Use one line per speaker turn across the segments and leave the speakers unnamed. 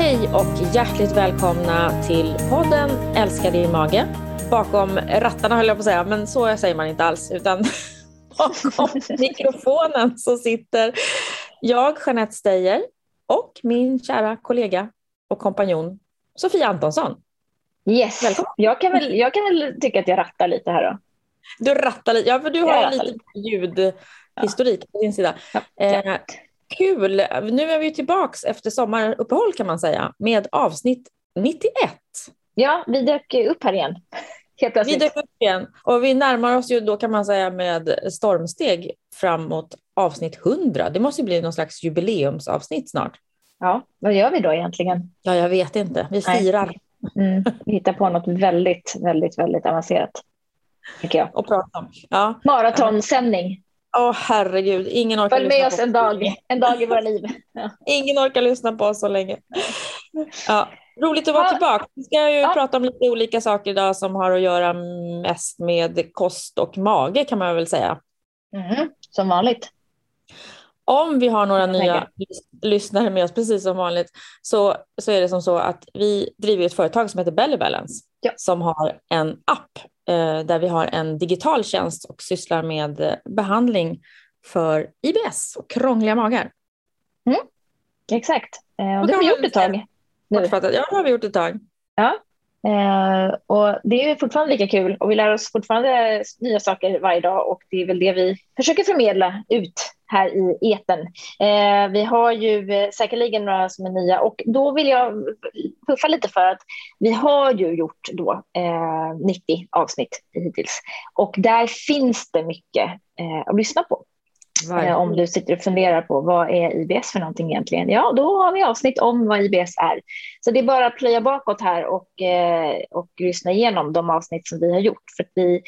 Hej och hjärtligt välkomna till podden Älska din mage. Bakom rattarna höll jag på att säga, men så säger man inte alls. Utan bakom mikrofonen så sitter jag, Jeanette Steyer, och min kära kollega och kompanjon Sofia Antonsson.
Yes,
Välkommen.
jag kan, väl, jag kan väl tycka att jag rattar lite här då.
Du rattar lite, ja för du har
Jag
lite ljudhistorik på din sida.
Ja,
Eh, kul, nu är vi tillbaks efter sommaruppehåll kan man säga med avsnitt 91.
Ja, vi dök upp här igen.
Vi dök upp igen och vi närmar oss ju då kan man säga med stormsteg framåt avsnitt 100. Det måste ju bli någon slags jubileumsavsnitt snart.
Ja, vad gör vi då egentligen?
Ja, jag vet inte. Vi firar
Mm, vi hittar på något väldigt, väldigt, väldigt avancerat. Tycker jag.
och pratar om. Ja,
Maratonsändning.
Åh herregud, ingen orkar
Följ med oss en dag, en dag i våra liv. Ja.
Ingen orkar lyssna på oss så länge. Ja, roligt att vara
Ja.
tillbaka. Vi ska ju
Ja.
prata om lite olika saker idag som har att göra mest med kost och mage kan man väl säga.
Mm, som vanligt.
Om vi har några nya lyssnare med oss, precis som vanligt, så, så är det som så att vi driver ett företag som heter Belly Balance
Ja.
som har en app eh, där vi har en digital tjänst och sysslar med eh, behandling för IBS och krångliga magar.
Exakt. Eh, och det har vi gjort ett tag nu.
Ja, det har vi gjort ett tag.
Eh, och det är fortfarande lika kul och vi lär oss fortfarande nya saker varje dag och det är väl det vi försöker förmedla ut här i eten. Eh, vi har ju eh, säkerligen några som är nya och då vill jag puffa lite för att vi har ju gjort då eh, 90 avsnitt hittills och där finns det mycket eh, att lyssna på. Eh, om du sitter och funderar på vad är IBS för någonting egentligen? Ja, då har vi avsnitt om vad IBS är. Så det är bara att plöja bakåt här och, eh, och lyssna igenom de avsnitt som vi har gjort. För att vi,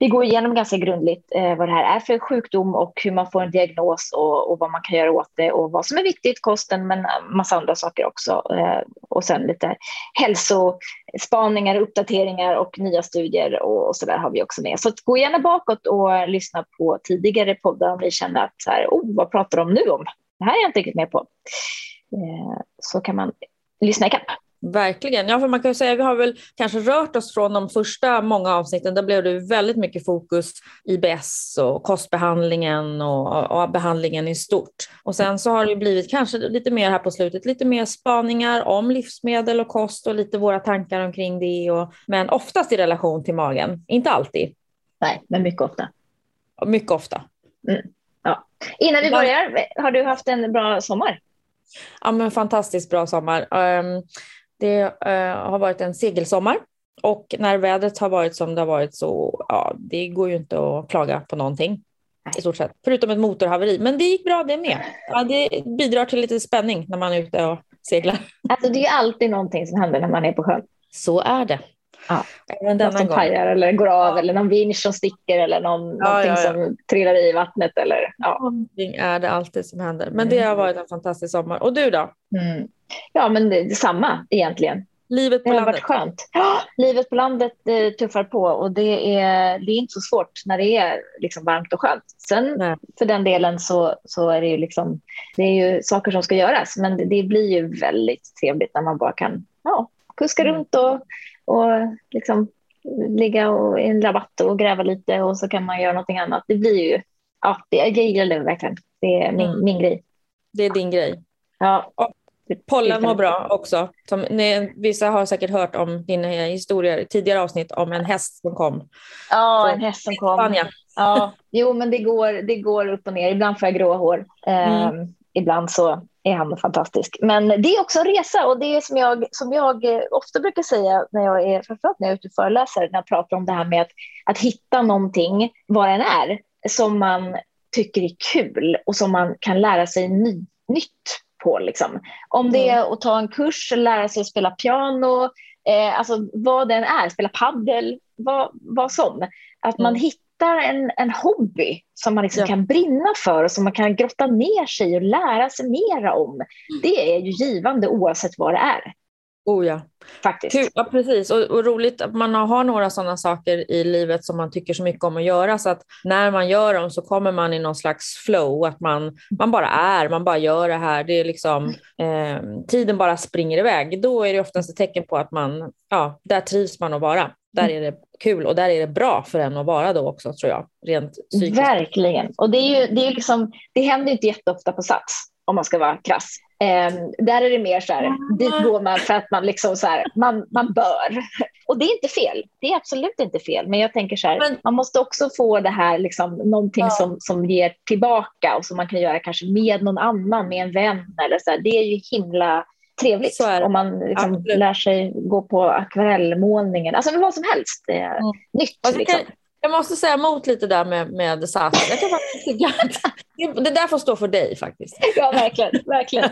vi går igenom ganska grundligt eh, vad det här är för sjukdom och hur man får en diagnos och, och vad man kan göra åt det och vad som är viktigt, kosten men massa andra saker också. Eh, och sen lite hälsospaningar, uppdateringar och nya studier och, och så där har vi också med. Så att gå gärna bakåt och lyssna på tidigare poddar om ni känner att så här, oh, vad pratar de nu om? Det här är jag inte riktigt med på. Eh, så kan man lyssna ikapp.
Verkligen. Ja, för man kan säga vi har väl kanske rört oss från de första många avsnitten. Där blev det väldigt mycket fokus IBS och kostbehandlingen och, och behandlingen i stort. Och sen så har det blivit kanske lite mer här på slutet, lite mer spaningar om livsmedel och kost och lite våra tankar omkring det. Och, men oftast i relation till magen, inte alltid.
Nej, men mycket ofta.
Mycket ofta.
Innan vi börjar, har du haft en bra sommar?
Ja, men fantastiskt bra sommar. Det eh, har varit en segelsommar och när vädret har varit som det har varit så ja, det går ju inte att klaga på någonting. I stort sett. Förutom ett motorhaveri. Men det gick bra det med. Ja, det bidrar till lite spänning när man är ute och seglar.
Alltså, det är alltid någonting som händer när man är på sjön.
Så är det.
Ja.
Även
Något som
gång.
pajar eller går av eller någon vinsch som sticker eller någon,
Ja,
någonting
ja,
som trillar i vattnet. Eller, ja.
Någonting är det alltid som händer. Men det har varit en fantastisk sommar. Och du då?
Mm. ja, men det, detsamma egentligen.
Livet
Det
på
har
landet?
varit skönt. Ja, livet på landet eh, tuffar på och det är, det är inte så svårt när det är liksom varmt och skönt. Sen
Nej.
för den delen så, så är det ju liksom, det är ju saker som ska göras men det, det blir ju väldigt trevligt när man bara kan ja, kuska
Mm.
runt och, och liksom ligga och, i en rabatt och gräva lite och så kan man göra någonting annat. Det blir ju, ja, det, jag gillar det verkligen. Det är min,
Mm.
min grej.
Det är din grej.
Ja,
Pollen mår bra också. Som, ni, vissa har säkert hört om dina historier, tidigare avsnitt om en häst som kom.
ja
Så-
en häst som kom.
Spanien.
Ja, jo, men det går, det går upp och ner. Ibland får jag grå hår. Eh, Ibland så är han fantastisk. Men det är också en resa och det är som jag, som jag eh, ofta brukar säga när jag är, framförallt när jag är ute och föreläser, när jag pratar om det här med att, att hitta någonting, vad den är, som man tycker är kul och som man kan lära sig ny, nytt på. Liksom. Om det är att ta en kurs, lära sig att spela piano, eh, alltså vad den är, spela paddel, vad, vad som. Att man
Mm.
Hittar en, en hobby som man liksom
Ja.
kan brinna för och som man kan grotta ner sig i och lära sig mera om. Det är ju givande oavsett vad det är.
Oh ja.
Faktiskt.
Kul, ja, precis. Och, och, roligt att man har några sådana saker i livet som man tycker så mycket om att göra så att när man gör dem så kommer man i någon slags flow, att man, man bara är, man bara gör det här. Det är liksom, eh, tiden bara springer iväg. Då är det oftast ett tecken på att man, ja, där trivs man att vara. Där är det kul och där är det bra för en att vara då också tror jag. Rent psykiskt.
Verkligen. Och det, är ju, det, är liksom, det händer inte jätteofta på Sats om man ska vara krass. Eh, där är det mer så här, dit går man för att man liksom så här, man, man bör. Och det är inte fel, det är absolut inte fel. Men jag tänker så här, men, man måste också få det här, liksom, någonting ja. som, som ger tillbaka och som man kan göra kanske med någon annan, med en vän eller så här. Det är ju himla trevligt om man liksom lär sig gå på akvarellmålningen. Alltså vad som helst. Det är mm. nytt.
Alltså, liksom. Jag måste säga emot lite där med, med SAS. Jag kan att det där får stå för dig faktiskt.
Ja, verkligen. verkligen.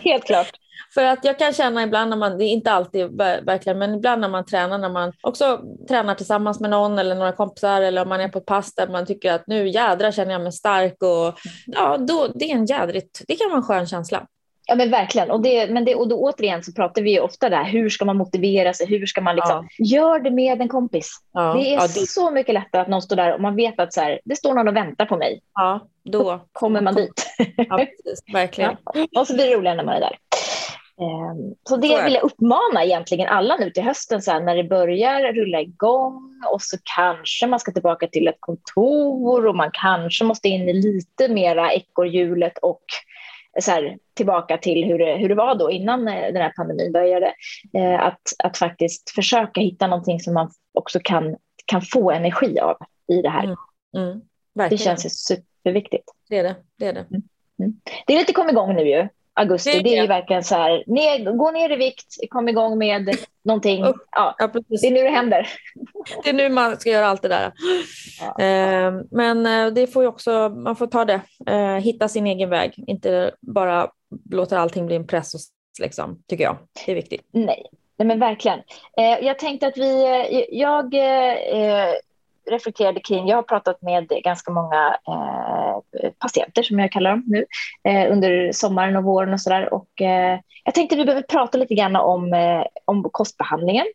Helt klart.
För att jag kan känna ibland när man, det är inte alltid verkligen, men ibland när man tränar, när man också tränar tillsammans med någon eller några kompisar eller om man är på ett pass där man tycker att nu jädra känner jag mig stark och ja, då, det är en jädrigt, det kan vara en skön känsla.
Ja men verkligen. Och, det, men det, och då återigen så pratar vi ju ofta där, hur ska man motivera sig? Hur ska man liksom, ja. gör det med en kompis. Ja. Det är ja, det... så mycket lättare att någon står där och man vet att så här, det står någon och väntar på mig.
Ja, då,
då kommer man dit.
Ja, precis, verkligen.
Och så blir det roligare när man är där. Ehm, så det vill jag uppmana egentligen alla nu till hösten så här, när det börjar rulla igång och så kanske man ska tillbaka till ett kontor och man kanske måste in i lite mera ekorrhjulet och så här, tillbaka till hur det, hur det var då innan eh, den här pandemin började. Eh, att, att faktiskt försöka hitta någonting som man också kan, kan få energi av i det här. Mm. Mm. Det känns superviktigt.
Det är det. Det är, det.
Mm. mm. Det är lite kom igång nu ju augusti. Det är, det är ju verkligen så här, ner, gå ner i vikt, kom igång med någonting. Ja, ja, det är nu det händer.
Det är nu man ska göra allt det där. Ja. Eh, men eh, det får ju också, man får ta det, eh, hitta sin egen väg, inte bara låta allting bli en press, liksom, tycker jag. Det är viktigt.
Nej, Nej men verkligen. Eh, jag tänkte att vi, eh, jag eh, reflekterade kring, jag har pratat med ganska många eh, patienter som jag kallar dem nu eh, under sommaren och våren och sådär och eh, jag tänkte vi behöver prata lite grann om, eh, om kostbehandlingen,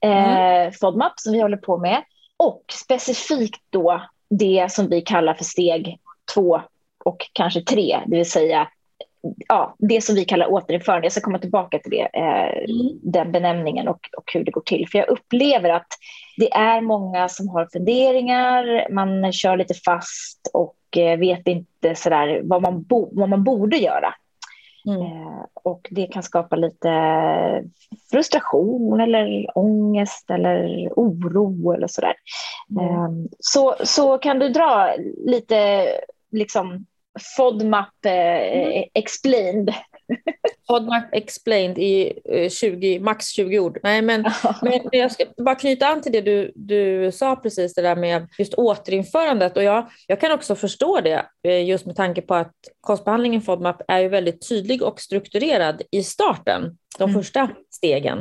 mm. FODMAP som vi håller på med och specifikt då det som vi kallar för steg två och kanske tre, det vill säga ja, det som vi kallar återinförande. Jag ska komma tillbaka till det, eh, mm. den benämningen och, och hur det går till. För jag upplever att det är många som har funderingar, man kör lite fast och eh, vet inte sådär vad man, bo, vad man borde göra. Mm. Eh, och det kan skapa lite frustration eller ångest eller oro eller sådär. Mm. Eh, så, så kan du dra lite liksom FODMAP eh, mm. explained.
FODMAP explained i 20, eh, max 20 ord. Nej, men, men jag ska bara knyta an till det du, du sa precis, det där med just återinförandet. Och jag, jag kan också förstå det, eh, just med tanke på att kostbehandlingen FODMAP är ju väldigt tydlig och strukturerad i starten de mm. första stegen.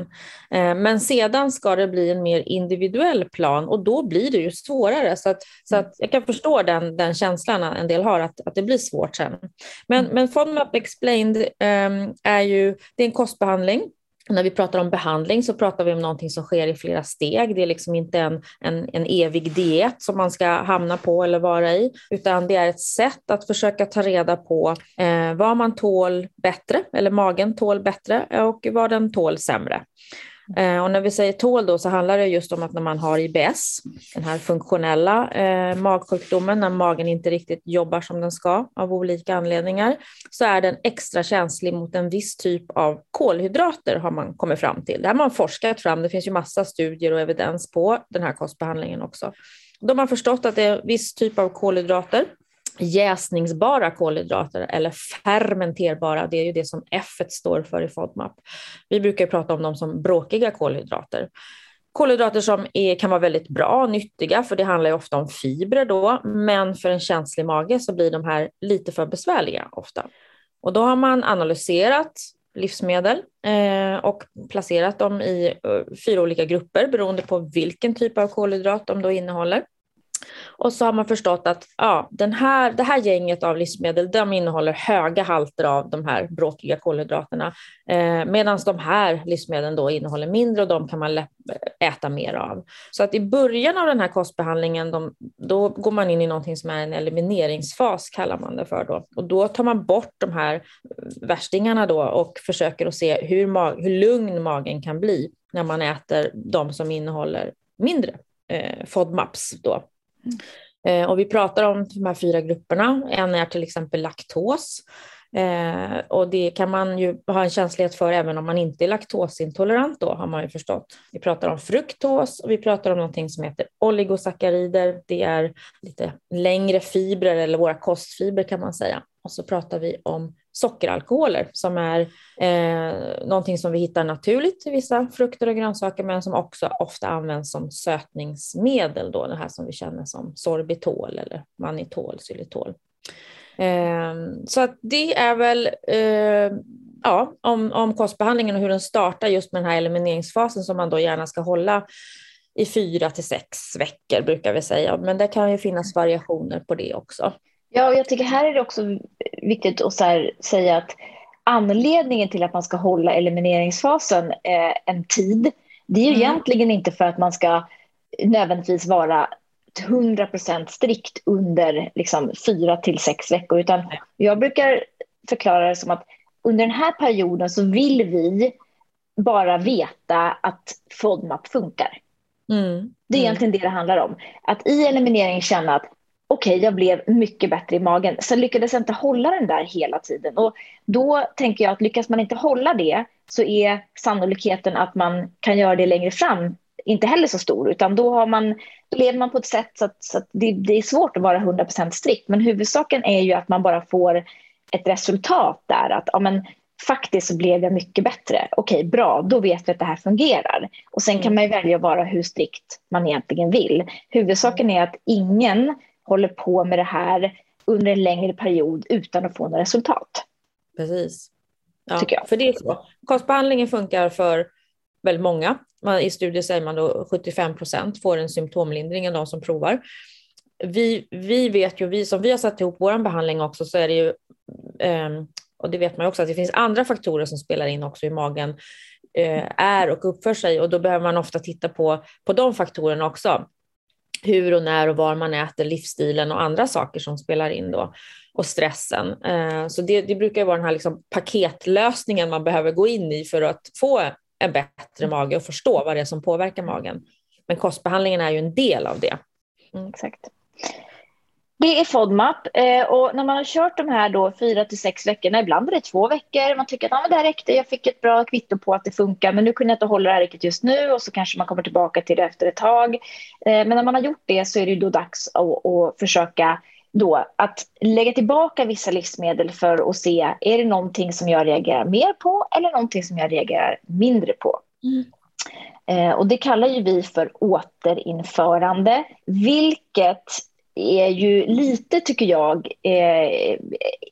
Eh, men sedan ska det bli en mer individuell plan och då blir det ju svårare. Så, att, så att jag kan förstå den, den känslan en del har, att, att det blir svårt sen. Men, mm. men FODMAP Explained um, är ju det är en kostbehandling när vi pratar om behandling så pratar vi om någonting som sker i flera steg. Det är liksom inte en, en, en evig diet som man ska hamna på eller vara i, utan det är ett sätt att försöka ta reda på eh, vad man tål bättre, eller magen tål bättre och vad den tål sämre. Eh, och när vi säger tål då så handlar det just om att när man har IBS, den här funktionella eh, magsjukdomen, när magen inte riktigt jobbar som den ska av olika anledningar, så är den extra känslig mot en viss typ av kolhydrater har man kommit fram till. Det här har man forskat fram, det finns ju massa studier och evidens på den här kostbehandlingen också. De har förstått att det är en viss typ av kolhydrater jäsningsbara kolhydrater eller fermenterbara, det är ju det som F står för i FODMAP. Vi brukar prata om dem som bråkiga kolhydrater. Kolhydrater som är, kan vara väldigt bra och nyttiga, för det handlar ju ofta om fibrer då, men för en känslig mage så blir de här lite för besvärliga ofta. Och då har man analyserat livsmedel eh, och placerat dem i uh, fyra olika grupper beroende på vilken typ av kolhydrat de då innehåller. Och så har man förstått att ja, den här, det här gänget av livsmedel de innehåller höga halter av de här bråkiga kolhydraterna. Eh, Medan de här livsmedlen då innehåller mindre och de kan man eh, äta mer av. Så att i början av den här kostbehandlingen de, då går man in i någonting som är en elimineringsfas kallar man det för. Då. Och då tar man bort de här eh, värstingarna då och försöker att se hur, hur lugn magen kan bli när man äter de som innehåller mindre eh, FODMAPs. Då. Eh, och vi pratar om de här fyra grupperna. En är till exempel laktos. Eh, och det kan man ju ha en känslighet för även om man inte är laktosintolerant då har man ju förstått. Vi pratar om fruktos och vi pratar om någonting som heter oligosackarider. Det är lite längre fibrer eller våra kostfibrer kan man säga. Och så pratar vi om sockeralkoholer som är eh, någonting som vi hittar naturligt i vissa frukter och grönsaker men som också ofta används som sötningsmedel, då, det här som vi känner som sorbitol eller manitol, xylitol. Eh, så att det är väl eh, ja, om, om kostbehandlingen och hur den startar just med den här elimineringsfasen som man då gärna ska hålla i fyra till sex veckor brukar vi säga, men det kan ju finnas variationer på det också.
Ja, och jag tycker här är det också viktigt att säga att anledningen till att man ska hålla elimineringsfasen eh, en tid, det är ju mm. egentligen inte för att man ska nödvändigtvis vara 100% strikt under liksom, fyra till sex veckor, utan jag brukar förklara det som att under den här perioden så vill vi bara veta att FODMAP funkar. Mm. Det är egentligen det det handlar om. Att i eliminering känna att okej, okay, jag blev mycket bättre i magen. Sen lyckades jag inte hålla den där hela tiden. Och då tänker jag att lyckas man inte hålla det så är sannolikheten att man kan göra det längre fram inte heller så stor, utan då, har man, då lever man på ett sätt så att, så att det, det, är svårt att vara 100% strikt. Men huvudsaken är ju att man bara får ett resultat där, att ja, men, faktiskt så blev jag mycket bättre. Okej, bra, då vet vi att det här fungerar. Och sen kan mm. man ju välja att vara hur strikt man egentligen vill. Huvudsaken är att ingen håller på med det här under en längre period utan att få några resultat.
Precis. Ja. För det är så. Kostbehandlingen funkar för väldigt många. Man, I studier säger man då 75 procent får en symptomlindring än de som provar. Vi, vi vet ju, vi som vi har satt ihop vår behandling också, så är det ju, ehm, och det vet man också, att det finns andra faktorer som spelar in också i magen eh, är och uppför sig och då behöver man ofta titta på, på de faktorerna också hur och när och var man äter, livsstilen och andra saker som spelar in då och stressen. Eh, så det, det brukar vara den här liksom paketlösningen man behöver gå in i för att få en bättre mage och förstå vad det är som påverkar magen. Men kostbehandlingen är ju en del av det.
Mm. Exakt. Det är FODMAP eh, och när man har kört de här då fyra till sex veckorna, ibland är det två veckor, man tycker att ah, men det här räckte, jag fick ett bra kvitto på att det funkar, men nu kunde jag inte hålla det här riktigt just nu och så kanske man kommer tillbaka till det efter ett tag. Eh, men när man har gjort det så är det då dags att, att försöka då att lägga tillbaka vissa livsmedel för att se, är det någonting som jag reagerar mer på eller någonting som jag reagerar mindre på? Mm. Eh, och det kallar ju vi för återinförande, vilket är ju lite, tycker jag, eh,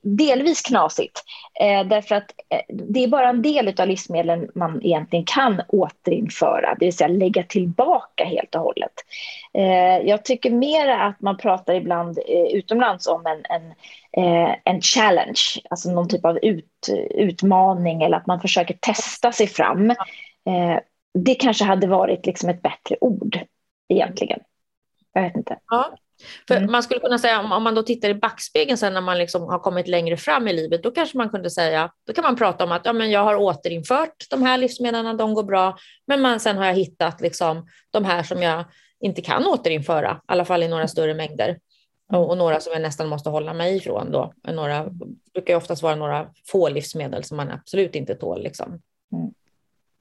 delvis knasigt. Eh, därför att eh, det är bara en del av livsmedlen man egentligen kan återinföra, det vill säga lägga tillbaka helt och hållet. Eh, jag tycker mer att man pratar ibland eh, utomlands om en, en, eh, en challenge, alltså någon typ av ut, utmaning eller att man försöker testa sig fram. Eh, det kanske hade varit liksom ett bättre ord egentligen. Jag vet inte.
Ja, för mm. Man skulle kunna säga, om, man då tittar i backspegeln sen när man liksom har kommit längre fram i livet, då kanske man kunde säga, då kan man prata om att ja, men jag har återinfört de här livsmedlen, de går bra, men man, sen har jag hittat liksom, de här som jag inte kan återinföra, i alla fall i några större mängder. Och, och några som jag nästan måste hålla mig ifrån då. Några brukar oftast vara några få livsmedel som man absolut inte tål. Liksom. Mm.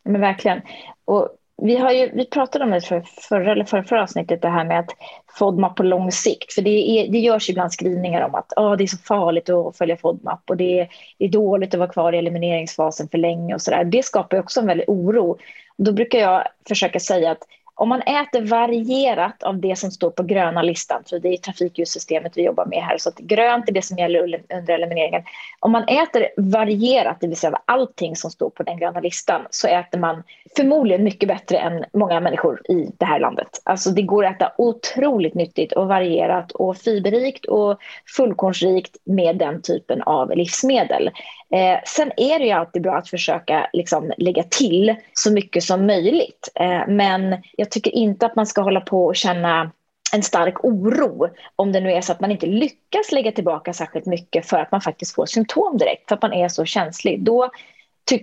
Men verkligen. Och vi, har ju, vi pratade om det för förra eller förra, förra avsnittet, det här med att FODMAP på lång sikt. För det, är, det görs ibland skrivningar om att oh, det är så farligt att följa FODMAP och det är, det är dåligt att vara kvar i elimineringsfasen för länge och så där. Det skapar också en väldig oro. Då brukar jag försöka säga att om man äter varierat av det som står på gröna listan, för det är trafikljussystemet vi jobbar med här, så att grönt är det som gäller under elimineringen. Om man äter varierat, det vill säga allting som står på den gröna listan, så äter man förmodligen mycket bättre än många människor i det här landet. Alltså det går att äta otroligt nyttigt och varierat och fiberrikt och fullkornsrikt med den typen av livsmedel. Eh, sen är det ju alltid bra att försöka liksom, lägga till så mycket som möjligt. Eh, men jag tycker inte att man ska hålla på och känna en stark oro om det nu är så att man inte lyckas lägga tillbaka särskilt mycket för att man faktiskt får symptom direkt, för att man är så känslig. Då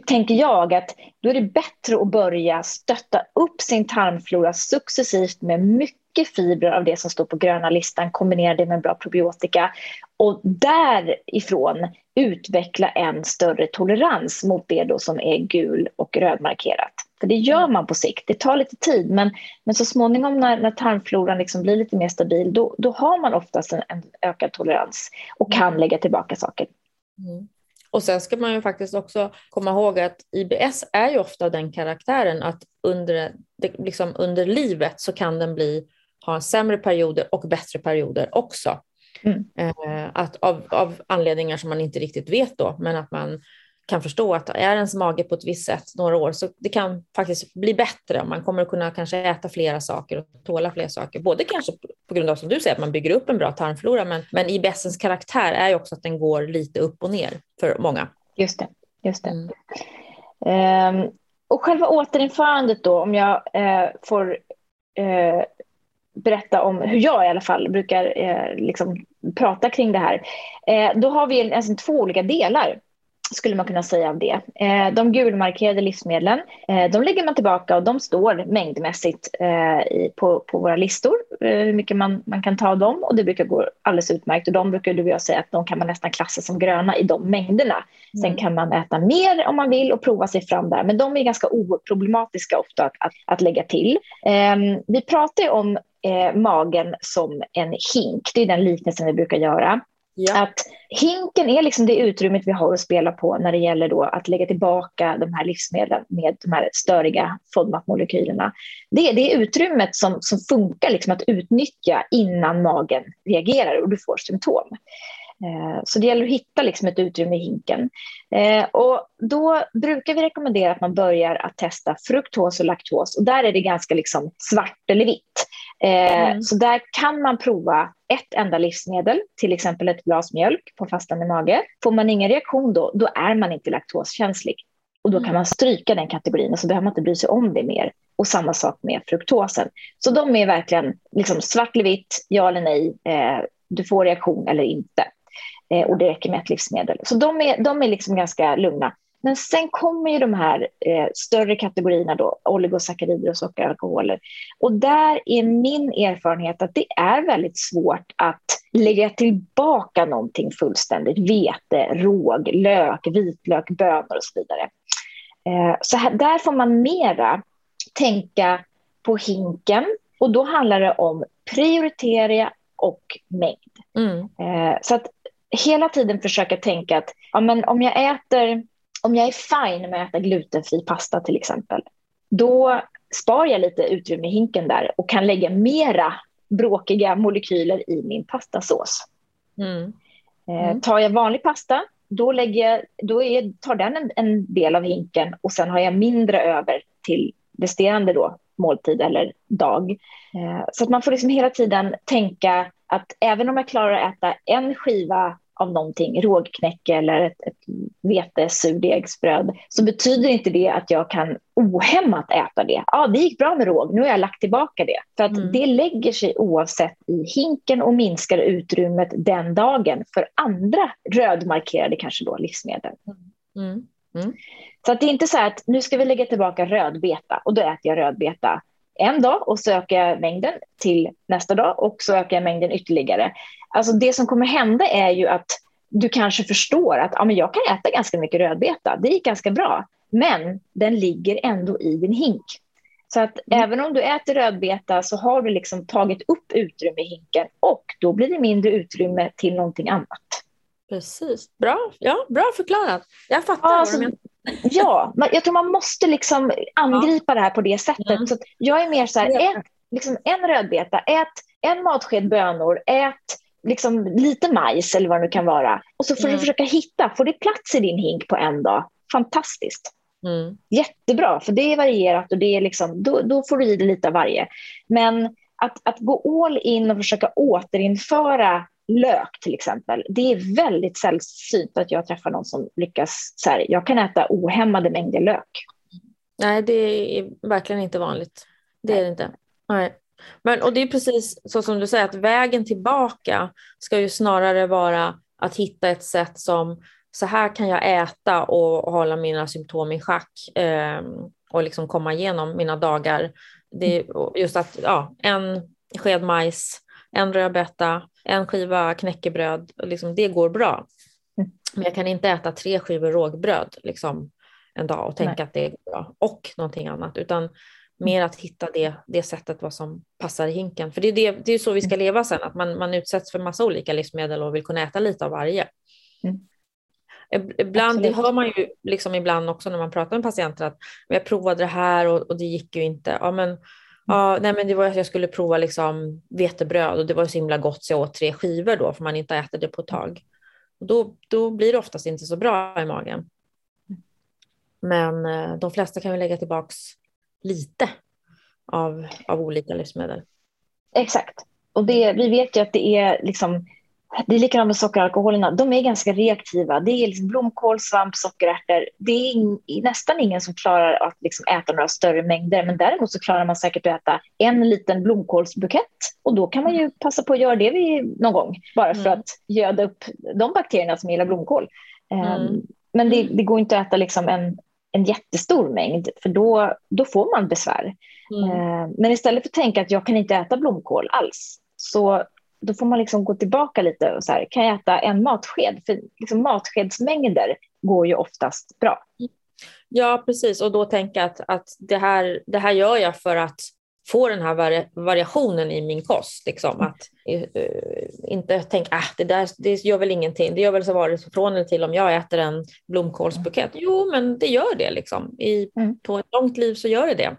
tänker jag att då är det bättre att börja stötta upp sin tarmflora successivt med mycket fibrer av det som står på gröna listan, kombinera det med bra probiotika och därifrån utveckla en större tolerans mot det då som är gul och rödmarkerat. För det gör man på sikt. Det tar lite tid, men, men så småningom när, när tarmfloran liksom blir lite mer stabil, då, då har man oftast en, en ökad tolerans och kan lägga tillbaka saker.
Mm. Och sen ska man ju faktiskt också komma ihåg att IBS är ju ofta den karaktären att under, liksom under livet så kan den bli, ha sämre perioder och bättre perioder också. Mm. Eh, att av, av anledningar som man inte riktigt vet då, men att man kan förstå att är ens mage på ett visst sätt några år så det kan faktiskt bli bättre. Man kommer att kunna kanske äta flera saker och tåla fler saker. Både kanske på grund av som du säger att man bygger upp en bra tarmflora men, men IBSens karaktär är ju också att den går lite upp och ner för många.
Just det. Just det. Mm. Um, och själva återinförandet då, om jag uh, får uh, berätta om hur jag i alla fall brukar uh, liksom prata kring det här. då har vi alltså två olika delar skulle man kunna säga av det. Eh, de gulmarkerade livsmedlen, eh, de lägger man tillbaka och de står mängdmässigt eh, på, på våra listor, hur mycket man, man kan ta av dem och det brukar gå alldeles utmärkt och de brukar du och jag säga att de kan man nästan klassa som gröna i de mängderna. Mm. Sen kan man äta mer om man vill och prova sig fram där, men de är ganska oproblematiska ofta att, att, att lägga till. Ehm, vi pratar ju om magen som en hink, det är den liknelsen vi brukar göra. Ja. Att hinken är liksom det utrymmet vi har att spela på när det gäller då att lägga tillbaka de här livsmedlen med de här störiga FODMAP-molekylerna. Det är det utrymmet som, som funkar liksom att utnyttja innan magen reagerar och du får symptom. Eh, så det gäller att hitta liksom ett utrymme i hinken. Eh, och då brukar vi rekommendera att man börjar att testa fruktos och laktos. Och där är det ganska liksom svart eller vitt. Eh, mm. Så där kan man prova ett enda livsmedel, till exempel ett glas mjölk på fastande mage. Får man ingen reaktion då, då är man inte laktoskänslig. Och då kan mm. man stryka den kategorin och så behöver man inte bry sig om det mer. Och samma sak med fruktosen. Så de är verkligen liksom svart eller vitt, ja eller nej, eh, du får reaktion eller inte. Eh, och det räcker med ett livsmedel. Så de är, de är liksom ganska lugna. Men sen kommer ju de här eh, större kategorierna då, oligosackarider och sockeralkoholer. Och där är min erfarenhet att det är väldigt svårt att lägga tillbaka någonting fullständigt. Vete, råg, lök, vitlök, bönor och så vidare. Eh, så här, där får man mera tänka på hinken och då handlar det om prioritera och mängd. Mm. Eh, så att hela tiden försöka tänka att ja, men om jag äter om jag är fine med att äta glutenfri pasta till exempel, då spar jag lite utrymme i hinken där och kan lägga mera bråkiga molekyler i min pastasås. Mm. Eh, mm. tar jag vanlig pasta, då, lägger, då är, tar den en, en, del av hinken och sen har jag mindre över till resterande då, måltid eller dag. Eh, så att man får liksom hela tiden tänka att även om jag klarar att äta en skiva av någonting, rågknäcke eller ett, ett vetesurdegsbröd, så betyder inte det att jag kan ohämmat äta det. Ja, det gick bra med råg, nu har jag lagt tillbaka det. För att mm. det lägger sig oavsett i hinken och minskar utrymmet den dagen för andra rödmarkerade kanske då livsmedel. Mm. Mm. Så att det är inte så att nu ska vi lägga tillbaka rödbeta och då äter jag rödbeta en dag och så ökar jag mängden till nästa dag och så ökar jag mängden ytterligare. Alltså det som kommer hända är ju att du kanske förstår att ja, men jag kan äta ganska mycket rödbeta, det gick ganska bra, men den ligger ändå i din hink. Så att mm. även om du äter rödbeta så har du liksom tagit upp utrymme i hinken och då blir det mindre utrymme till någonting annat.
Precis, bra, ja, bra förklarat. Jag fattar.
Ja, alltså, Ja, jag tror man måste liksom angripa ja. det här på det sättet. Mm. Så jag är mer så här, ät liksom en rödbeta, ät en matsked bönor, ät liksom lite majs eller vad det nu kan vara. Och så får mm. du försöka hitta, får det plats i din hink på en dag? Fantastiskt. Mm. Jättebra, för det är varierat och det är liksom, då, då får du i dig lite av varje. Men att, att gå all in och försöka återinföra lök till exempel, det är väldigt sällsynt att jag träffar någon som lyckas så här, jag kan äta ohämmade mängder lök.
Nej, det är verkligen inte vanligt. Det är det inte. Nej. Men, och det är precis så som du säger, att vägen tillbaka ska ju snarare vara att hitta ett sätt som så här kan jag äta och hålla mina symptom i schack eh, och liksom komma igenom mina dagar. Det är just att ja, en sked majs, en rödbeta, en skiva knäckebröd, liksom, det går bra. Mm. Men jag kan inte äta tre skivor rågbröd liksom, en dag och tänka Nej. att det är bra och någonting annat, utan mer att hitta det, det sättet vad som passar i hinken. För det är, det, det är så vi ska mm. leva sen, att man, man utsätts för massa olika livsmedel och vill kunna äta lite av varje. Mm. Ibland, Absolut. det hör man ju liksom ibland också när man pratar med patienter att jag provade det här och, och det gick ju inte. Ja, men, ja, nej, men det var att jag skulle prova liksom vetebröd och det var så himla gott så jag åt tre skivor då för man inte äter det på ett tag. Och då, då blir det oftast inte så bra i magen. Men eh, de flesta kan vi lägga tillbaks lite av, av olika livsmedel.
Exakt. Och det, vi vet ju att det är liksom det är likadant med sockeralkoholerna. De är ganska reaktiva. Det är liksom blomkål, svamp, sockerärtor. Det är in, nästan ingen som klarar att liksom äta några större mängder. Men däremot så klarar man säkert att äta en liten blomkålsbukett. Och då kan man ju passa på att göra det vid, någon gång. Bara för mm. att göda upp de bakterierna som gillar blomkål. Ehm, mm. Men det, det, går inte att äta liksom en, en jättestor mängd. För då, då får man besvär. Mm. Uh, men istället för att tänka att jag kan inte äta blomkål alls. Så då får man liksom gå tillbaka lite och så här, kan jag äta en matsked? För liksom matskedsmängder går ju oftast bra.
Ja, precis. Och då tänka att, att det, här, det här gör jag för att få den här vari variationen i min kost. Liksom. Mm. Att uh, inte tänka att ah, det där det gör väl ingenting. Det gör väl så vare från eller till om jag äter en blomkålsbukett. Jo, men det gör det. Liksom. I, mm. På ett långt liv så gör det det.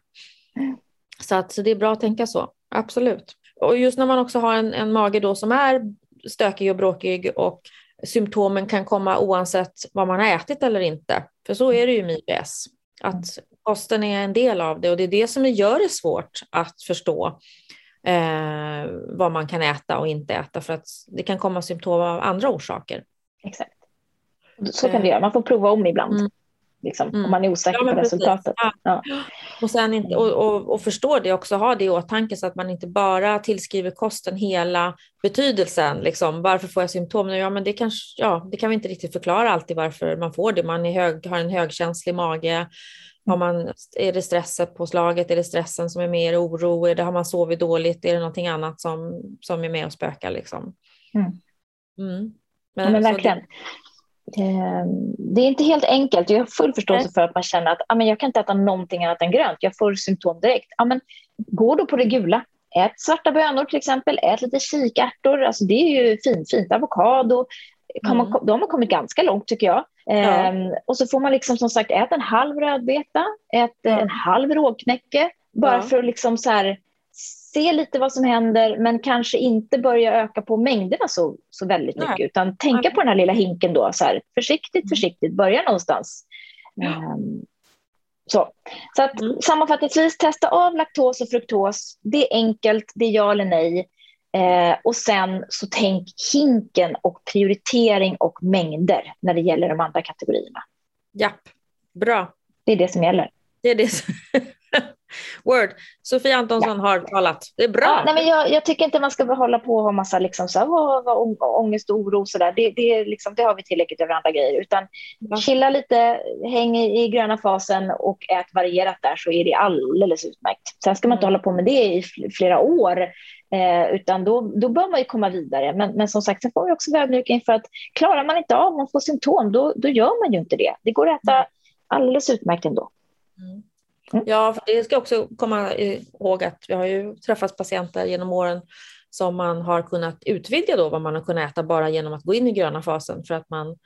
Mm. Så, att, så det är bra att tänka så. Absolut och just när man också har en, en mage då som är stökig och bråkig och symptomen kan komma oavsett vad man har ätit eller inte. För så är det ju med IBS, att kosten är en del av det och det är det som gör det svårt att förstå eh, vad man kan äta och inte äta för att det kan komma symptom av andra orsaker.
Exakt. Så kan det göra, man får prova om ibland. Mm liksom, mm. om man är osäker ja, på resultatet. Ja.
Och, sen inte, och, och, och förstå det också, ha det i åtanke så att man inte bara tillskriver kosten hela betydelsen. Liksom. Varför får jag symptom nu? Ja, men det, kanske, ja, det kan vi inte riktigt förklara alltid varför man får det. Man är hög, har en högkänslig mage. Har man, är det stresset på slaget? Är det stressen som är mer oro? Är det, har man sovit dåligt? Är det någonting annat som, som är med och spökar? Liksom?
Mm. Mm. Men, ja, men verkligen. Det, det är inte helt enkelt. Jag har full förståelse för att man känner att ah, men jag kan inte äta någonting annat än grönt. Jag får symptom direkt. Ah, men, gå då på det gula. Ät svarta bönor till exempel. Ät lite kikärtor. Alltså, det är ju fint. fint. Avokado. Kan man, mm. De har kommit ganska långt tycker jag. Ja. Ehm, och så får man liksom som sagt äta en halv rödbeta. Ät ja. en halv rågknäcke. Bara ja. för att liksom så här, se lite vad som händer men kanske inte börja öka på mängderna så, så väldigt mycket Nej. utan tänka på den här lilla hinken då, så här, försiktigt, mm. försiktigt, börja någonstans. Um, så, så att, mm. sammanfattningsvis, testa av laktos och fruktos. Det är enkelt, det är ja eller nej. Eh, och sen så tänk hinken och prioritering och mängder när det gäller de andra kategorierna.
Japp, bra.
Det är det som gäller.
Det är det som... Word. Sofia Antonsson ja. har talat. Det är bra. Ja,
nej, men jag, jag, tycker inte man ska hålla på och ha massa liksom, så här, vad, vad, ångest och oro. Så där. Det, det, liksom, det har vi tillräckligt över andra grejer. Utan ja. chilla lite, häng i, i gröna fasen och ät varierat där så är det alldeles utmärkt. Sen ska man inte mm. hålla på med det i flera år. Eh, utan då, då bör man ju komma vidare. Men, men som sagt, sen får vi också vara ödmjuka inför att klarar man inte av, man får symptom, då, då gör man ju inte det. Det går att äta mm. alldeles utmärkt ändå. Mm.
Mm. Ja, det ska också komma ihåg att vi har ju träffat patienter genom åren som man har kunnat utvidga då vad man har kunnat äta bara genom att gå in i gröna fasen för att man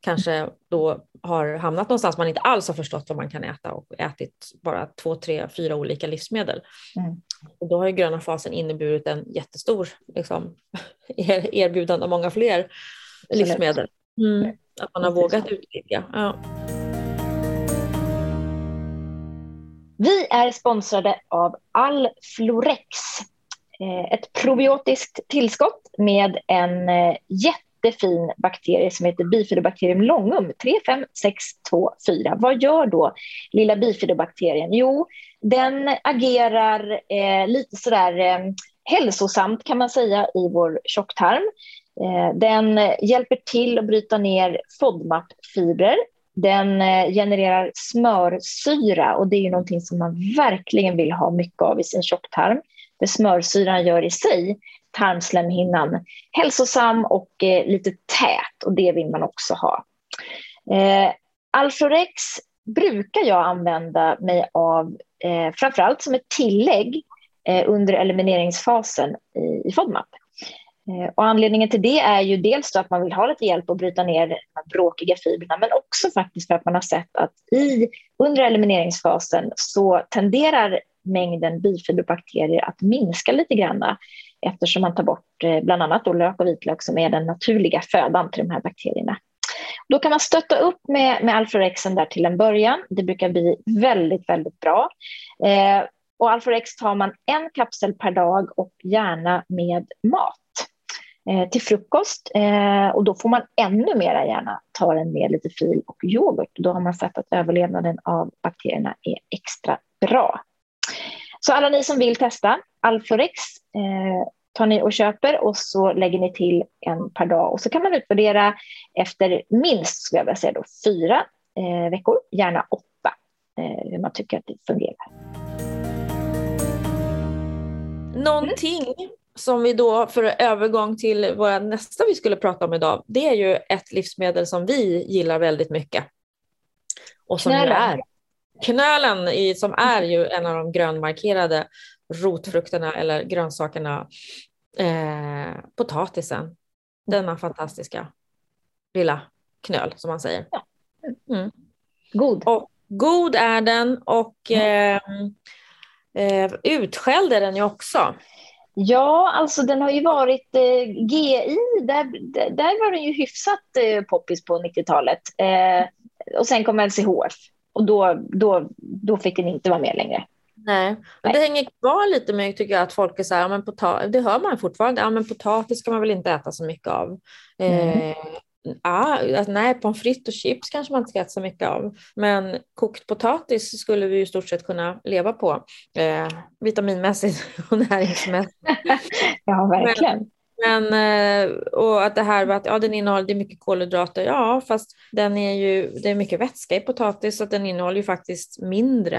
kanske då har hamnat någonstans man inte alls har förstått vad man kan äta och ätit bara två, tre, fyra olika livsmedel. Mm. Och då har ju gröna fasen inneburit en jättestor liksom, erbjudande av många fler livsmedel. Mm. Att man har vågat utvidga. Ja.
Vi är sponsrade av Alflorex. Eh, ett probiotiskt tillskott med en eh, jättefin bakterie som heter bifidobakterium longum 35624. Vad gör då lilla bifidobakterien? Jo, den agerar eh, lite sådär eh, hälsosamt kan man säga i vår tjocktarm. Eh, den hjälper till att bryta ner FODMAP-fibrer den eh, genererar smörsyra och det är ju någonting som man verkligen vill ha mycket av i sin tjocktarm. Det smörsyran gör i sig tarmslemhinnan hälsosam och eh, lite tät och det vill man också ha. Eh, Alflorex brukar jag använda mig av eh, framförallt som ett tillägg eh, under elimineringsfasen i, i FODMAP. Eh, och anledningen till det är ju dels att man vill ha lite hjälp att bryta ner de här bråkiga fibrerna men också faktiskt för att man har sett att i, under elimineringsfasen så tenderar mängden bifiberbakterier att minska lite grann eftersom man tar bort eh, bland annat då lök och vitlök som är den naturliga födan till de här bakterierna. Då kan man stötta upp med, med Alforexen där till en början. Det brukar bli väldigt, väldigt bra. Eh, och Alforex tar man en kapsel per dag och gärna med mat. Eh, till frukost eh, och då får man ännu mera gärna ta den med lite fil och yoghurt. Då har man sett att överlevnaden av bakterierna är extra bra. Så alla ni som vill testa Alforex eh, tar ni och köper och så lägger ni till en per dag och så kan man utvärdera efter minst, skulle jag vilja säga då, fyra eh, veckor, gärna åtta, eh, hur man tycker att det fungerar.
Någonting som vi då, för övergång till våra nästa vi skulle prata om idag, det är ju ett livsmedel som vi gillar väldigt mycket. Och som knölen. är knölen, i, som är ju en av de grönmarkerade rotfrukterna eller grönsakerna. Eh, potatisen, denna fantastiska lilla knöl som man säger.
Mm. God.
Och, god är den och eh, eh, utskälld är den ju också.
Ja, alltså den har ju varit eh, GI, där, där var den ju hyfsat eh, poppis på 90-talet. Eh, och sen kom LCHF och då, då, då fick den inte vara med längre.
Nej, Nej. det hänger kvar lite med tycker jag att folk är så här, ja, men pota- det hör man fortfarande, ja men potatis ska man väl inte äta så mycket av. Mm. Eh, Ja, nej, pommes frites och chips kanske man inte ska äta så mycket av. Men kokt potatis skulle vi i stort sett kunna leva på. Eh, vitaminmässigt och näringsmässigt.
ja, verkligen.
Men, men, eh, och att det här att ja, den innehåller mycket kolhydrater. Ja, fast den är ju, det är mycket vätska i potatis så att den innehåller ju faktiskt mindre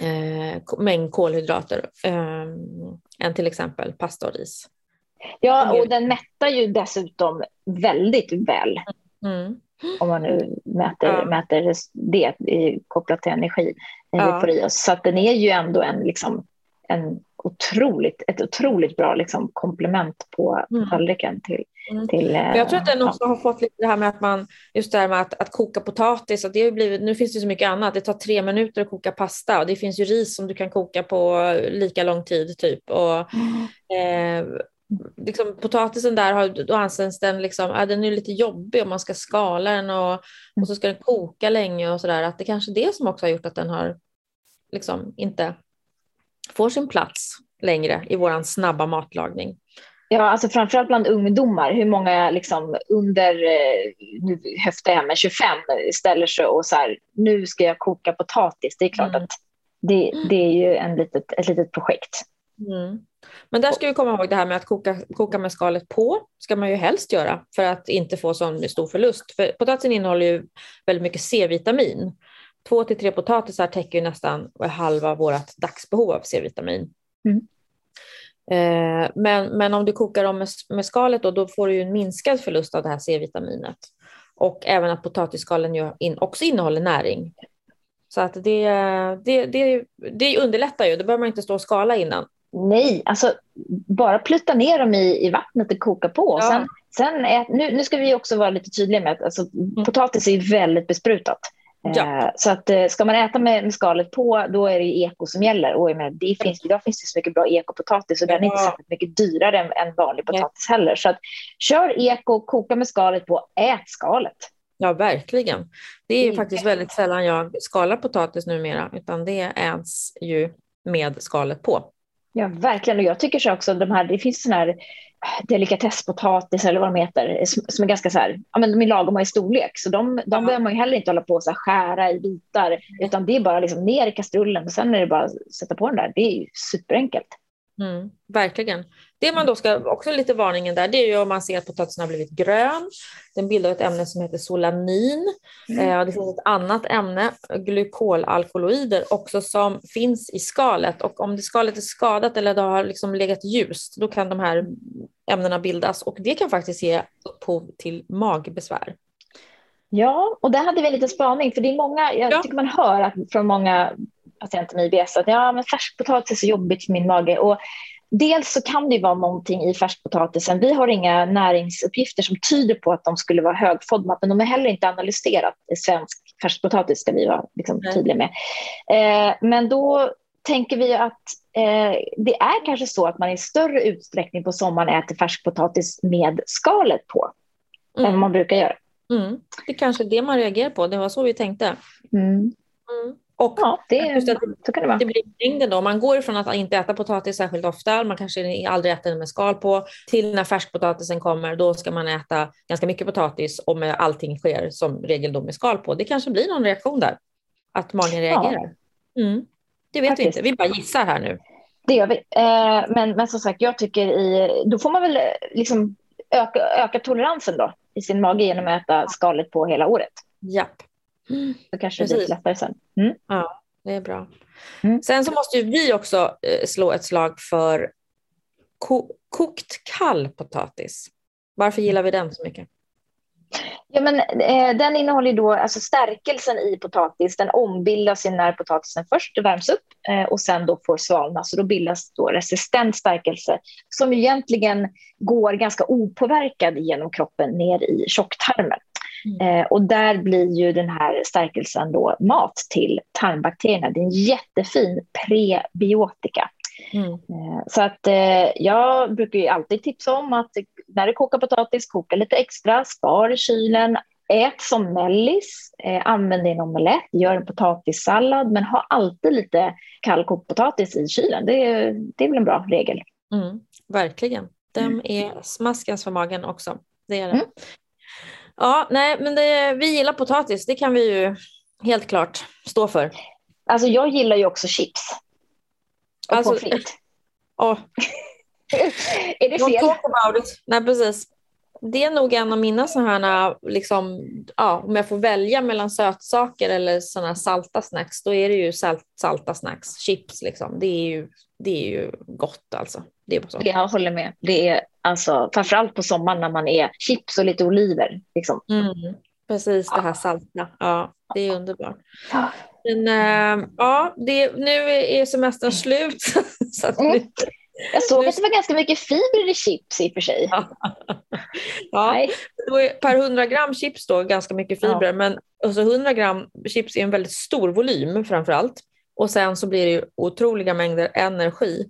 eh, mängd kolhydrater eh, än till exempel pasta och ris.
Ja, och den mättar ju dessutom väldigt väl. Mm. Om man nu mäter, ja. mäter det kopplat till energi ja. Så den är ju ändå en, liksom, en otroligt, ett otroligt bra liksom, komplement på mm. tallriken. Till, mm. till,
jag tror att den också ja. har fått lite det här med att man, just det här med att, att koka potatis, att det har blivit, nu finns det så mycket annat, det tar tre minuter att koka pasta och det finns ju ris som du kan koka på lika lång tid typ. Och, mm. eh, liksom, potatisen där har, då anses den, liksom, ja, den är lite jobbig om man ska skala den och, och så ska den koka länge och sådär. Att det kanske är det som också har gjort att den har liksom inte får sin plats längre i våran snabba matlagning.
Ja, alltså framförallt bland ungdomar, hur många liksom under, eh, nu höftar jag med 25, ställer sig och så här, nu ska jag koka potatis. Det är klart mm. att det, det är ju en litet, ett litet projekt.
Mm. Men där ska vi komma ihåg det här med att koka, koka med skalet på, ska man ju helst göra för att inte få sån stor förlust. För potatisen innehåller ju väldigt mycket C-vitamin. Två till tre potatisar täcker ju nästan halva vårt dagsbehov av C-vitamin. Mm. Eh, men, men om du kokar dem med, med skalet då, då får du ju en minskad förlust av det här C-vitaminet. Och även att potatisskalen ju in, också innehåller näring. Så att det, det, det, det underlättar ju, då behöver man inte stå och skala innan.
Nej, alltså bara plutta ner dem i, i vattnet och koka på. Ja. Sen, sen ät, nu, nu ska vi också vara lite tydliga med att alltså, mm. potatis är väldigt besprutat. Ja. Eh, så att, eh, ska man äta med, med, skalet på, då är det eko som gäller. Och med, det finns, idag finns det så mycket bra ekopotatis och den är inte särskilt mycket dyrare än, än vanlig potatis ja. heller. Så att, kör eko, koka med skalet på, ät skalet.
Ja, verkligen. Det är, det är faktiskt väldigt sällan jag skalar potatis numera, utan det äts ju med skalet på.
Ja, verkligen. Och jag tycker så också, de här, det finns sådana här delikatesspotatis eller vad de heter, som är ganska så här, ja men de är lagom i storlek, så de, de ja. behöver man ju heller inte hålla på och skära i bitar, utan det är bara liksom ner i kastrullen och sen är det bara att sätta på den där. Det är ju superenkelt.
Mm, verkligen. Det man då ska, också lite varningen där, det är ju om man ser att potatisen har blivit grön. Den bildar ett ämne som heter solanin. Mm. Eh, det finns ett annat ämne, glykolalkaloider, också som finns i skalet. Och om det skalet är skadat eller det har liksom legat ljust, då kan de här ämnena bildas. Och det kan faktiskt ge upphov till magbesvär.
Ja, och där hade vi en liten spaning, för det är många, jag ja. tycker man hör att från många patienter med IBS att ja, men färskpotatis är så jobbigt för min mage. Och dels så kan det vara någonting i färskpotatisen. Vi har inga näringsuppgifter som tyder på att de skulle vara högfodmat, men de är heller inte analyserat i svensk färskpotatis, ska vi vara liksom, tydliga med. Eh, men då tänker vi att eh, det är kanske så att man i större utsträckning på sommaren äter färskpotatis med skalet på, mm. än vad man brukar göra.
Mm. Det är kanske är det man reagerar på, det var så vi tänkte. Mm.
Mm. Och ja, det, så kan det vara.
Det blir mängden då. Man går ifrån att inte äta potatis särskilt ofta, man kanske aldrig äter den med skal på, till när färskpotatisen kommer, då ska man äta ganska mycket potatis och med allting sker som regel då med skal på. Det kanske blir någon reaktion där, att magen reagerar. Ja. Mm. Det vet Faktiskt. vi inte, vi bara gissar här nu.
Det gör vi. Eh, men, men som sagt, jag tycker i, då får man väl liksom öka, öka toleransen då i sin mage genom att äta skalet på hela året.
Japp.
Då kanske Precis. det blir lättare sen. Mm.
Ja, det är bra. Mm. Sen så måste vi också eh, slå ett slag för ko kokt kall potatis. Varför gillar vi den så mycket?
Ja, men, eh, den innehåller då, alltså stärkelsen i potatis, den ombildas när potatisen först värms upp eh, och sen då får svalna. Så då bildas då resistent stärkelse som egentligen går ganska opåverkad genom kroppen ner i tjocktarmen. Mm. Eh, och där blir ju den här stärkelsen då mat till tarmbakterierna. Det är en jättefin prebiotika. Mm. Eh, så att eh, jag brukar ju alltid tipsa om att när du kokar potatis, koka lite extra, spar i kylen, ät som mellis, eh, använd din omelett, gör en potatissallad, men ha alltid lite kallkokt potatis i kylen. Det, det är väl en bra regel.
Mm, verkligen. Den mm. är smaskens för magen också. Det är det. Mm. Ja, nej, men det, vi gillar potatis. Det kan vi ju helt klart stå för.
Alltså jag gillar ju också chips. Och alltså, pommes frites. Är det fel?
Talk about it. Nej, precis. Det är nog en av mina sådana liksom, ja, om jag får välja mellan sötsaker eller sådana salta snacks, då är det ju salt, salta snacks, chips liksom. Det är ju, det är ju gott alltså. Det är så.
Jag håller med. Det är alltså framförallt på sommaren när man är chips och lite oliver. Liksom.
Mm, precis, det här salta. Ja, det är underbart. Men äh, ja, det, nu är semestern slut. så att
mm. Jag såg att det var ganska mycket fibrer i chips i och för sig.
ja, per 100 gram chips då ganska mycket fibrer, ja. men alltså 100 gram chips är en väldigt stor volym framför allt. Och sen så blir det otroliga mängder energi.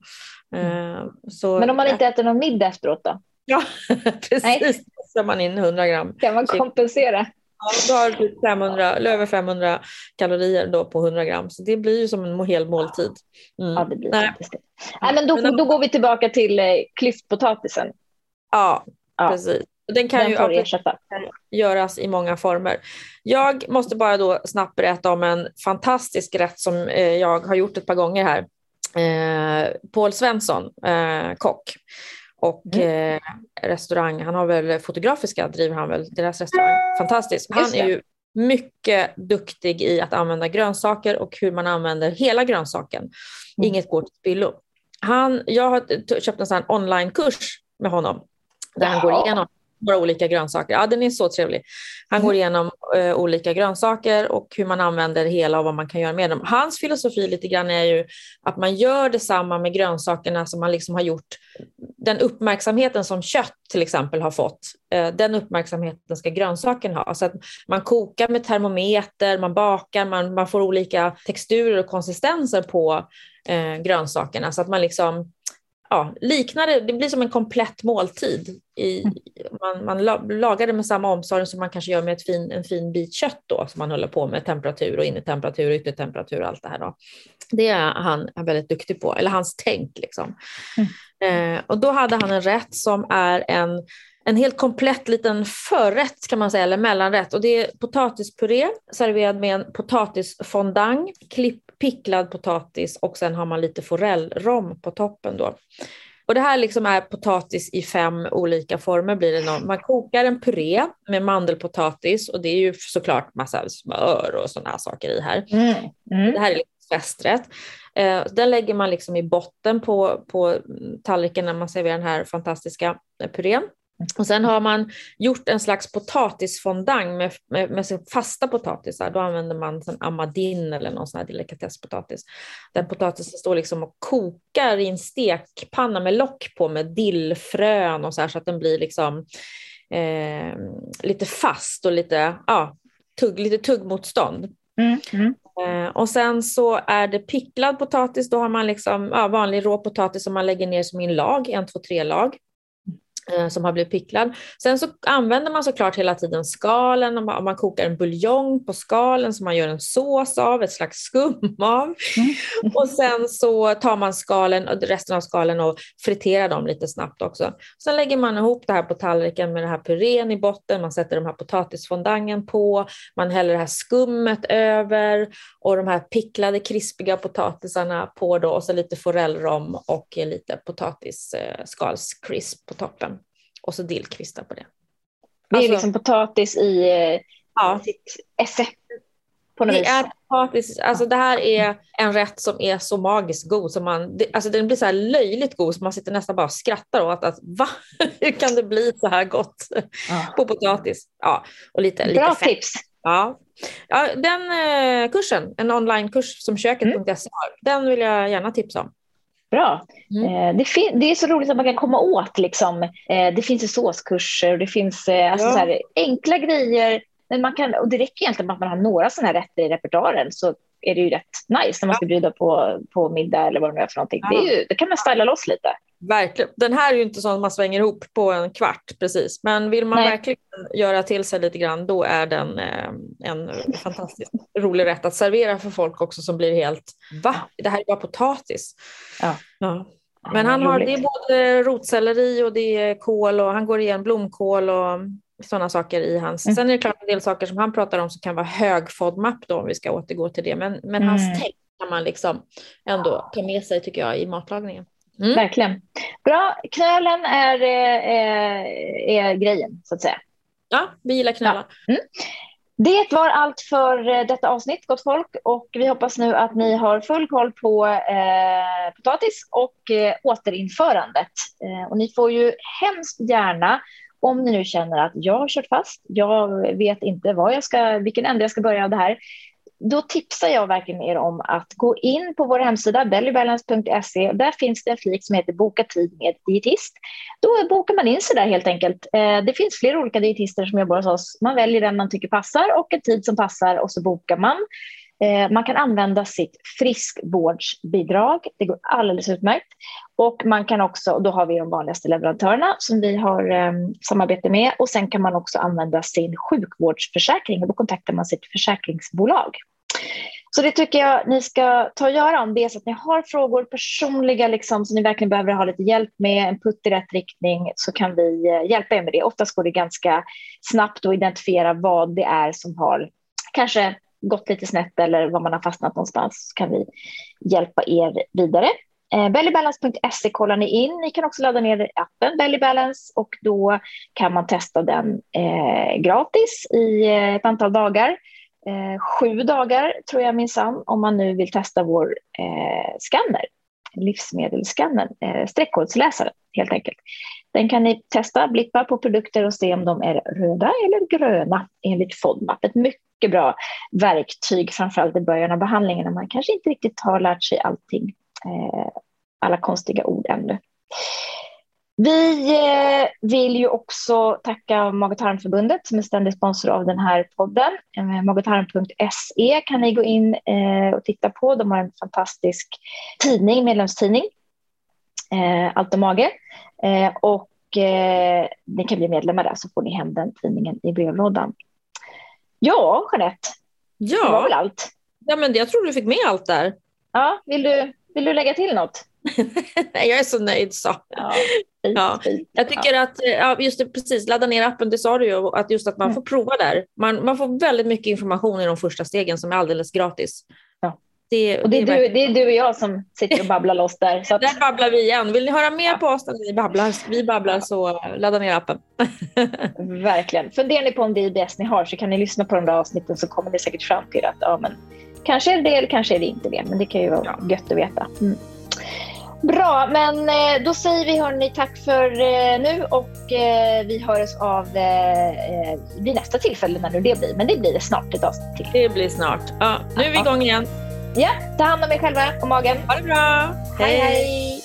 Mm. Eh, så, men om man inte äter någon middag efteråt då?
Ja, precis. Då man in 100 gram.
Kan man kompensera?
Ja, då har du 500, över 500 kalorier då på 100 gram, så det blir ju som en hel måltid.
Mm. Ja, det blir Nej. faktiskt det. Nej, men då, då går vi tillbaka till eh, klyftpotatisen.
Ja, ja, precis. Den kan Den ju ersätta. göras i många former. Jag måste bara då snabbt berätta om en fantastisk rätt som eh, jag har gjort ett par gånger här. Eh, Paul Svensson, eh, kock och mm. eh, restaurang. Han har väl Fotografiska, driver han väl, deras restaurang. Fantastisk. Han är ju mycket duktig i att använda grönsaker och hur man använder hela grönsaken. Mm. Inget går till spillo. Han, jag har köpt en onlinekurs med honom där Jaha. han går igenom några olika grönsaker. Ja, den är så trevlig. Han går mm. igenom uh, olika grönsaker och hur man använder hela och vad man kan göra med dem. Hans filosofi lite grann är ju att man gör detsamma med grönsakerna som man liksom har gjort. Den uppmärksamheten som kött till exempel har fått, uh, den uppmärksamheten ska grönsaken ha. Så att man kokar med termometer, man bakar, man, man får olika texturer och konsistenser på uh, grönsakerna så att man liksom ja, liknar det, det blir som en komplett måltid. I, mm. man, man lagar det med samma omsorg som man kanske gör med ett fin, en fin bit kött då, som man håller på med temperatur och innetemperatur och yttertemperatur och allt det här. Då. Det är han väldigt duktig på, eller hans tänk. Liksom. Mm. Eh, och då hade han en rätt som är en en helt komplett liten förrätt kan man säga, eller mellanrätt. Och det är potatispuré serverad med en potatisfondang, klipp, picklad potatis och sen har man lite forellrom på toppen. Då. Och det här liksom är potatis i fem olika former. Blir det någon. Man kokar en puré med mandelpotatis och det är ju såklart massa smör och sådana här saker i här. Mm. Mm. Det här är liksom festrätt. Eh, den lägger man liksom i botten på, på tallriken när man serverar den här fantastiska purén. Och sen har man gjort en slags potatisfondang med, med, med fasta potatisar. Då använder man som amadin eller någon sån här delikatesspotatis. Den potatisen står liksom och kokar i en stekpanna med lock på med dillfrön och så här så att den blir liksom eh, lite fast och lite, ja, tugg, lite tuggmotstånd. Mm, mm. Eh, och sen så är det picklad potatis, då har man liksom, ja, vanlig rå potatis som man lägger ner som i en lag, en, två, tre lag. Eh, som har blivit picklad. Sen så använder man såklart hela tiden skalen, om man, kokar en buljong på skalen som man gör en sås av, ett slags skum av. Mm. Och sen så tar man skalen och resten av skalen och friterar dem lite snabbt också. Sen lägger man ihop det här på tallriken med den här purén i botten, man sätter de här potatisfondangen på, man häller det här skummet över och de här picklade krispiga potatisarna på då och så lite forellrom och lite potatisskalskrisp på toppen och så dillkvistar på det.
Det är alltså, liksom potatis i eh, ja. sitt esse. På något
det
vis.
är potatis, alltså det här är en rätt som är så magiskt god. Som man, alltså den blir så här löjligt god så man sitter nästan bara och skrattar åt att va? Hur kan det bli så här gott ja. på potatis? Ja, och lite,
Bra
lite
tips.
Ja. ja, den eh, kursen, en onlinekurs som köket.se mm. den vill jag gärna tipsa om.
Bra. Mm. Eh, det, det, är så roligt att man kan komma åt. Liksom. Eh, det finns ju såskurser och det finns eh, alltså, ja. så här, enkla grejer. Men man kan, och det räcker egentligen med att man har några sådana här rätter i repertoaren så är det ju rätt nice när man ska bjuda på, på middag eller vad det nu är för någonting. Ja. Det, är ju, det kan man styla loss lite.
Verkligen. Den här är ju inte så att man svänger ihop på en kvart precis. Men vill man Nej. verkligen göra till sig lite grann då är den eh, en fantastiskt rolig rätt att servera för folk också som blir helt va? Det här är bara potatis. Ja. ja. Men han har, det är både rotselleri och det är kål och han går igen blomkål och sådana saker i hans. Mm. Sen är det klart en del saker som han pratar om som kan vara hög FODMAP då om vi ska återgå till det. Men, men mm. hans text kan man liksom ändå ta med sig tycker jag i matlagningen.
Mm. Verkligen. Bra, knölen är, är, eh, är, grejen så att säga.
Ja, vi gillar knölar. Ja. Mm.
Det var allt för eh, detta avsnitt, gott folk. Och vi hoppas nu att ni har full koll på eh, potatis och eh, återinförandet. Eh, och ni får ju hemskt gärna, om ni nu känner att jag har kört fast, jag vet inte vad jag ska, vilken ände jag ska börja av det här, då tipsar jag verkligen er om att gå in på vår hemsida bellybalance.se. Där finns det en flik som heter Boka tid med dietist. Då bokar man in sig där helt enkelt. Eh, det finns flera olika dietister som jobbar hos oss. Man väljer den man tycker passar och en tid som passar och så bokar man. Eh, man kan använda sitt friskvårdsbidrag. Det går alldeles utmärkt. Och man kan också, då har vi de vanligaste leverantörerna som vi har eh, samarbete med. Och sen kan man också använda sin sjukvårdsförsäkring och då kontaktar man sitt försäkringsbolag. Så det tycker jag ni ska ta och göra om det är så att ni har frågor personliga liksom, som ni verkligen behöver ha lite hjälp med, en putt i rätt riktning så kan vi eh, hjälpa er med det. Oftast går det ganska snabbt att identifiera vad det är som har kanske gått lite snett eller var man har fastnat någonstans så kan vi hjälpa er vidare. Eh, Bellybalance.se kollar ni in. Ni kan också ladda ner appen Bellybalance och då kan man testa den eh, gratis i eh, ett antal dagar. Eh, sju dagar tror jag minsann om man nu vill testa vår eh, scanner. livsmedelsscannern, eh, streckkodsläsaren helt enkelt. Den kan ni testa, blippa på produkter och se om de är röda eller gröna enligt FODMAP. Ett mycket bra verktyg, framförallt i början av behandlingen när man kanske inte riktigt har lärt sig allting, eh, alla konstiga ord ännu. Vi eh, vill ju också tacka Mag och tarmförbundet som är ständig sponsor av den här podden. Eh, Magotarm.se kan ni gå in eh, och titta på. De har en fantastisk tidning, medlemstidning, Allt om mage. Och ni kan bli medlemmar där så får ni hem den tidningen i brevlådan. Ja, Jeanette. Ja. Det var väl allt?
Ja, men jag tror du fick med allt där.
Ja, vill du, vill du lägga till något?
Nej, jag är så nöjd så. Ja, ja. Jag tycker ja. att, ja, just det, precis, ladda ner appen, det sa du ju, att just att man mm. får prova där. Man, man får väldigt mycket information i de första stegen som är alldeles gratis.
Ja. Det, och det, är det, du, det är du och jag som sitter och babblar loss där.
Så att... Där babblar vi igen. Vill ni höra mer på oss när vi babblar, vi babblar så ladda ner appen.
Verkligen. Funderar ni på om det är IBS ni har så kan ni lyssna på de där avsnitten så kommer ni säkert fram till att ja, men, kanske är det det eller kanske är det inte det. Men det kan ju vara ja. gött att veta. Mm. Bra, men eh, då säger vi hörni tack för eh, nu och eh, vi hörs av vid nästa tillfälle när nu det blir. Men det blir det snart ett avsnitt till.
Det blir snart. Ja, nu är vi igång igen.
Ja, ta hand om er själva och magen.
Ha det bra.
hej. hej. hej.